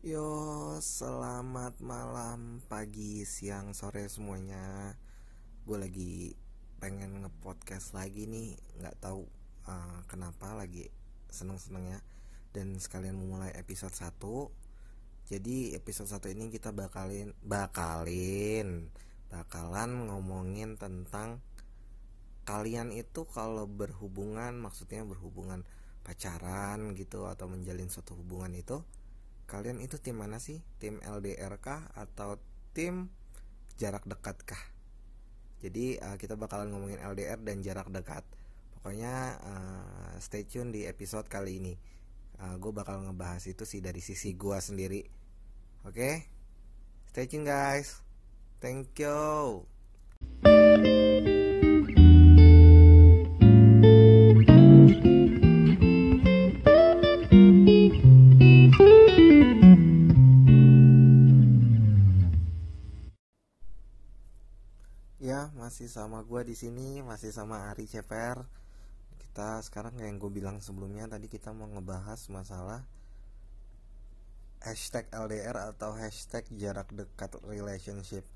Yo, selamat malam, pagi, siang, sore semuanya. Gue lagi pengen nge-podcast lagi nih, nggak tahu uh, kenapa lagi seneng-senengnya dan sekalian memulai episode 1. Jadi episode 1 ini kita bakalin bakalin bakalan ngomongin tentang kalian itu kalau berhubungan maksudnya berhubungan pacaran gitu atau menjalin suatu hubungan itu kalian itu tim mana sih? Tim LDR kah atau tim jarak dekat kah? Jadi uh, kita bakalan ngomongin LDR dan jarak dekat. Pokoknya uh, stay tune di episode kali ini. Uh, gue bakal ngebahas itu sih dari sisi gue sendiri. Oke, okay? stay tune guys. Thank you. Masih sama gue di sini, masih sama Ari Ceper. Kita sekarang yang gue bilang sebelumnya tadi kita mau ngebahas masalah hashtag LDR atau hashtag jarak dekat relationship.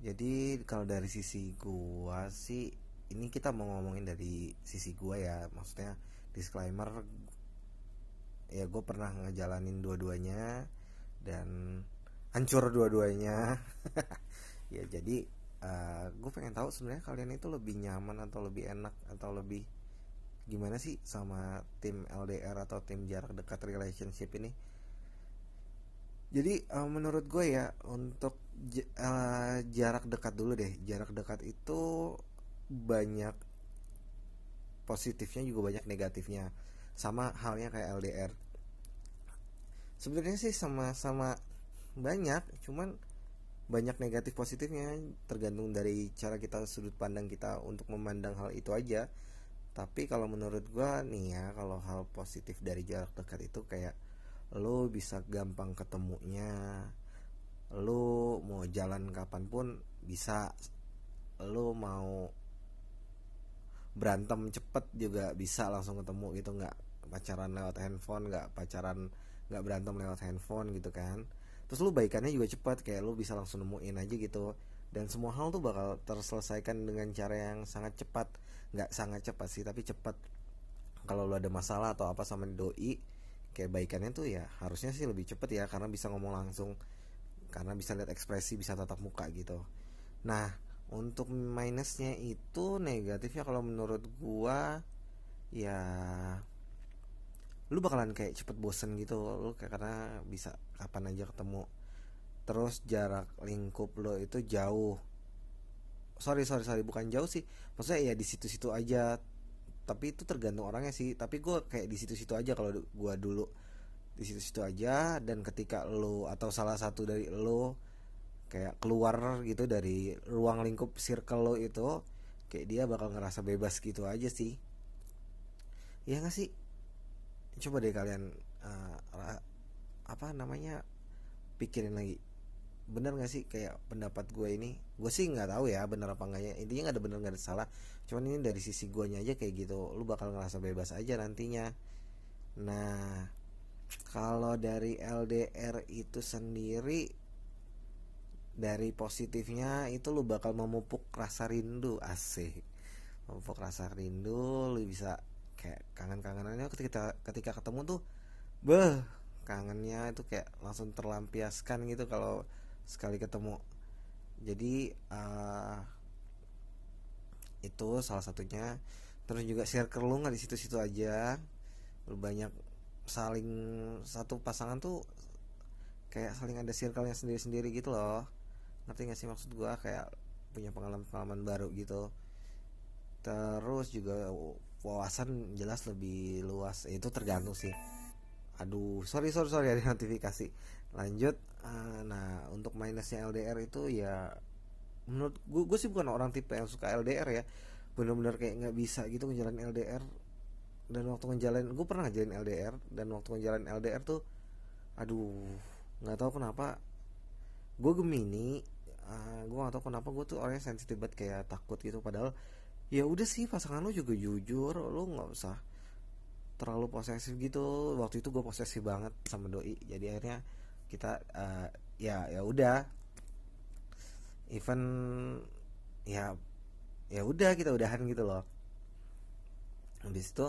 Jadi kalau dari sisi gue sih, ini kita mau ngomongin dari sisi gue ya, maksudnya disclaimer. Ya gue pernah ngejalanin dua-duanya dan hancur dua-duanya. ya jadi uh, eh, gue pengen tahu sebenarnya kalian itu lebih nyaman atau lebih enak atau lebih gimana sih sama tim LDR atau tim jarak dekat relationship ini? Jadi uh, menurut gue ya untuk uh, jarak dekat dulu deh. Jarak dekat itu banyak positifnya juga banyak negatifnya. Sama halnya kayak LDR sebenarnya sih sama-sama banyak cuman banyak negatif positifnya tergantung dari cara kita sudut pandang kita untuk memandang hal itu aja. Tapi kalau menurut gue nih ya kalau hal positif dari jarak dekat itu kayak lo bisa gampang ketemunya lo mau jalan kapan pun bisa lo mau berantem cepet juga bisa langsung ketemu gitu nggak pacaran lewat handphone nggak pacaran nggak berantem lewat handphone gitu kan terus lu baikannya juga cepat kayak lu bisa langsung nemuin aja gitu. Dan semua hal tuh bakal terselesaikan dengan cara yang sangat cepat. Nggak sangat cepat sih tapi cepat. Kalau lu ada masalah atau apa sama doi kayak baikannya tuh ya harusnya sih lebih cepet ya karena bisa ngomong langsung. Karena bisa lihat ekspresi bisa tatap muka gitu. Nah untuk minusnya itu negatifnya kalau menurut gua ya lu bakalan kayak cepet bosen gitu lu kayak karena bisa kapan aja ketemu. Terus jarak lingkup lo itu jauh. Sorry sorry sorry bukan jauh sih. Maksudnya ya di situ-situ aja. Tapi itu tergantung orangnya sih. Tapi gue kayak di situ-situ aja kalau gue dulu. Di situ-situ aja dan ketika lo atau salah satu dari lo kayak keluar gitu dari ruang lingkup circle lo itu kayak dia bakal ngerasa bebas gitu aja sih. Ya gak sih coba deh kalian uh, apa namanya pikirin lagi. Bener gak sih kayak pendapat gue ini? Gue sih nggak tahu ya bener apa enggaknya. Intinya nggak ada bener nggak ada salah. Cuman ini dari sisi gue aja kayak gitu lu bakal ngerasa bebas aja nantinya. Nah kalau dari LDR itu sendiri dari positifnya itu lu bakal memupuk rasa rindu asik. Memupuk rasa rindu lu bisa kayak kangen-kangenannya ketika ketika ketemu tuh beh kangennya itu kayak langsung terlampiaskan gitu kalau sekali ketemu. Jadi uh, itu salah satunya. Terus juga circle lu nggak di situ-situ aja. Banyak saling satu pasangan tuh kayak saling ada circle-nya sendiri-sendiri gitu loh. Ngerti gak sih maksud gua? Kayak punya pengalaman-pengalaman baru gitu. Terus juga wawasan jelas lebih luas. Eh, itu tergantung sih. Aduh sorry sorry sorry ada notifikasi. Lanjut uh, nah untuk minusnya LDR itu ya menurut gue gue sih bukan orang tipe yang suka LDR ya. Bener-bener kayak nggak bisa gitu ngejalanin LDR dan waktu ngejalanin gue pernah ngejalanin LDR dan waktu ngejalanin LDR tuh aduh nggak tahu kenapa. Gue gemini uh, gue nggak tahu kenapa gue tuh orangnya sensitif banget kayak takut gitu. Padahal ya udah sih pasangan lo juga jujur lo nggak usah terlalu posesif gitu. Waktu itu gue posesif banget sama doi jadi akhirnya kita uh, ya ya udah. Even ya ya udah kita udahan gitu loh. Habis itu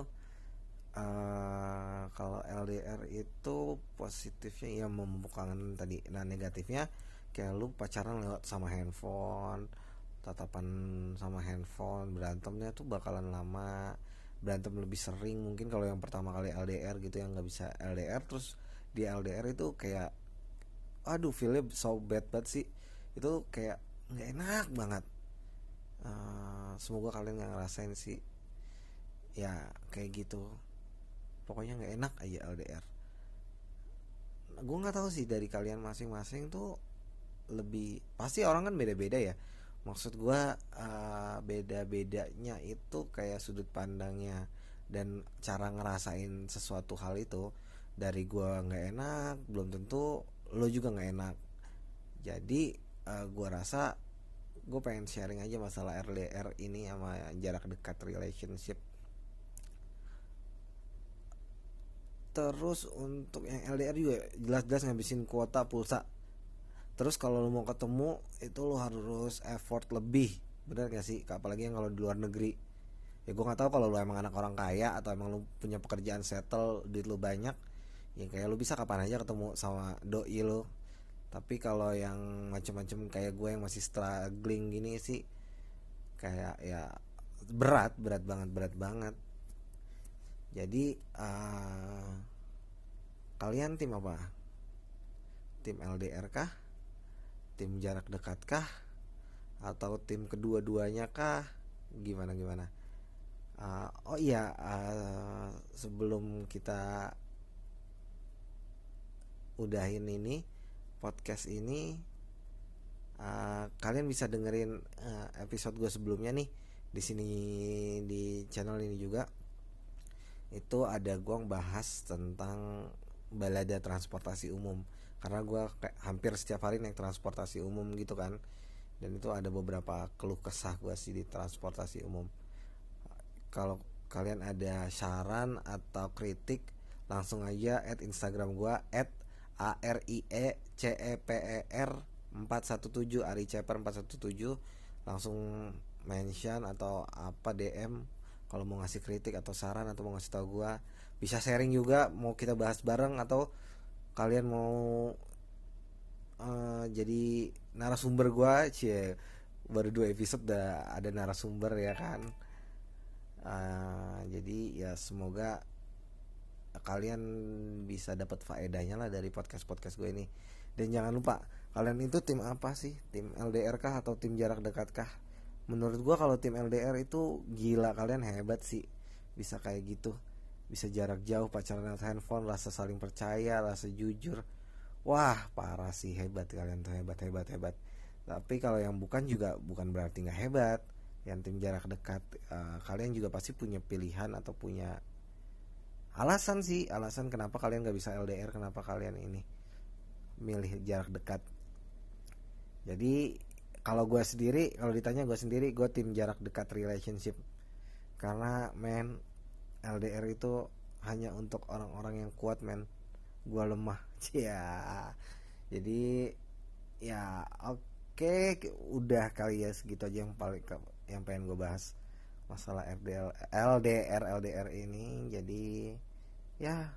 uh, kalau LDR itu positifnya ya membukakan tadi nah negatifnya kayak lu pacaran lewat sama handphone tatapan sama handphone berantemnya tuh bakalan lama berantem lebih sering mungkin kalau yang pertama kali LDR gitu yang nggak bisa LDR terus di LDR itu kayak aduh feelnya so bad banget sih. Itu kayak nggak enak banget. Uh, semoga kalian nggak ngerasain sih. Ya kayak gitu. Pokoknya nggak enak aja LDR gue nggak tahu sih dari kalian masing-masing tuh lebih pasti orang kan beda-beda ya maksud gue uh, beda-bedanya itu kayak sudut pandangnya dan cara ngerasain sesuatu hal itu. Dari gue nggak enak belum tentu lo juga nggak enak. Jadi uh, eh, gue rasa gue pengen sharing aja masalah RDR ini sama jarak dekat relationship. Terus untuk yang LDR juga jelas-jelas ngabisin kuota pulsa terus kalau lo mau ketemu itu lo harus effort lebih. Bener gak sih? Apalagi yang kalau di luar negeri. Ya gue nggak tahu kalau lo emang anak orang kaya atau emang lo punya pekerjaan settle duit lo banyak ya kayak lo bisa kapan aja ketemu sama doi lo tapi kalau yang macam-macam kayak gue yang masih struggling gini sih kayak ya berat berat banget berat banget. Jadi uh, kalian tim apa? Tim LDR kah tim jarak dekat kah? Atau tim kedua-duanya kah? Gimana gimana? Uh, oh iya uh, sebelum kita udahin ini podcast ini uh, kalian bisa dengerin uh, episode gue sebelumnya nih di sini di channel ini juga. Itu ada gue bahas tentang balada transportasi umum karena gue kayak hampir setiap hari naik transportasi umum gitu kan. Dan itu ada beberapa keluh kesah gue sih di transportasi umum. Kalau kalian ada saran atau kritik langsung aja at instagram gue at a r i e c e p e r 417 Ari Ceper 417 langsung mention atau apa DM kalau mau ngasih kritik atau saran atau mau ngasih tau gue bisa sharing juga mau kita bahas bareng atau kalian mau uh, jadi narasumber gue cie baru dua episode udah ada narasumber ya kan? Uh, jadi ya semoga kalian bisa dapat faedahnya lah dari podcast podcast gue ini. Dan jangan lupa kalian itu tim apa sih? Tim LDR kah atau tim jarak dekat kah? Menurut gue kalau tim LDR itu gila kalian hebat sih bisa kayak gitu bisa jarak jauh pacaran lewat handphone rasa saling percaya rasa jujur. Wah parah sih hebat kalian tuh hebat hebat hebat. Tapi kalau yang bukan juga bukan berarti nggak hebat. Yang tim jarak dekat uh, kalian juga pasti punya pilihan atau punya alasan sih alasan kenapa kalian nggak bisa LDR kenapa kalian ini milih jarak dekat. Jadi kalau gue sendiri kalau ditanya gue sendiri gue tim jarak dekat relationship. Karena men LDR itu hanya untuk orang-orang yang kuat men. Gue lemah. Ya. Jadi ya oke okay, udah kali ya segitu aja yang paling yang pengen gue bahas masalah FDL LDR LDR ini. Jadi ya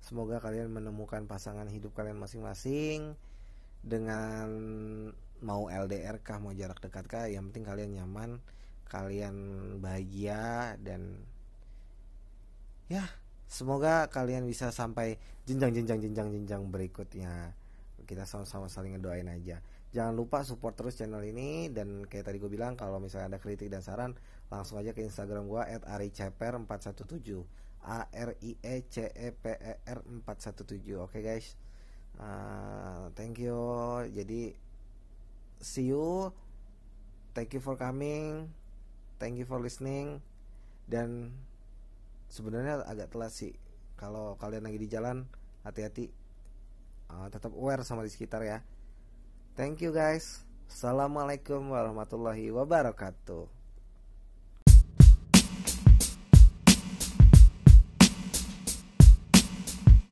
semoga kalian menemukan pasangan hidup kalian masing-masing dengan mau LDR kah mau jarak dekat kah yang penting kalian nyaman kalian bahagia dan ya semoga kalian bisa sampai jenjang-jenjang jenjang-jenjang berikutnya. Kita sama-sama saling ngedoain aja. Jangan lupa support terus channel ini. Dan kayak tadi gue bilang kalau misalnya ada kritik dan saran langsung aja ke instagram gue at ariceper 417 a r i e c e p e r 417 oke okay, guys. Uh, thank you. Jadi see you. Thank you for coming. Thank you for listening. Dan sebenarnya agak telat sih. Kalau kalian lagi di jalan hati-hati. Uh, tetap aware sama di sekitar ya. Thank you guys. Assalamualaikum warahmatullahi wabarakatuh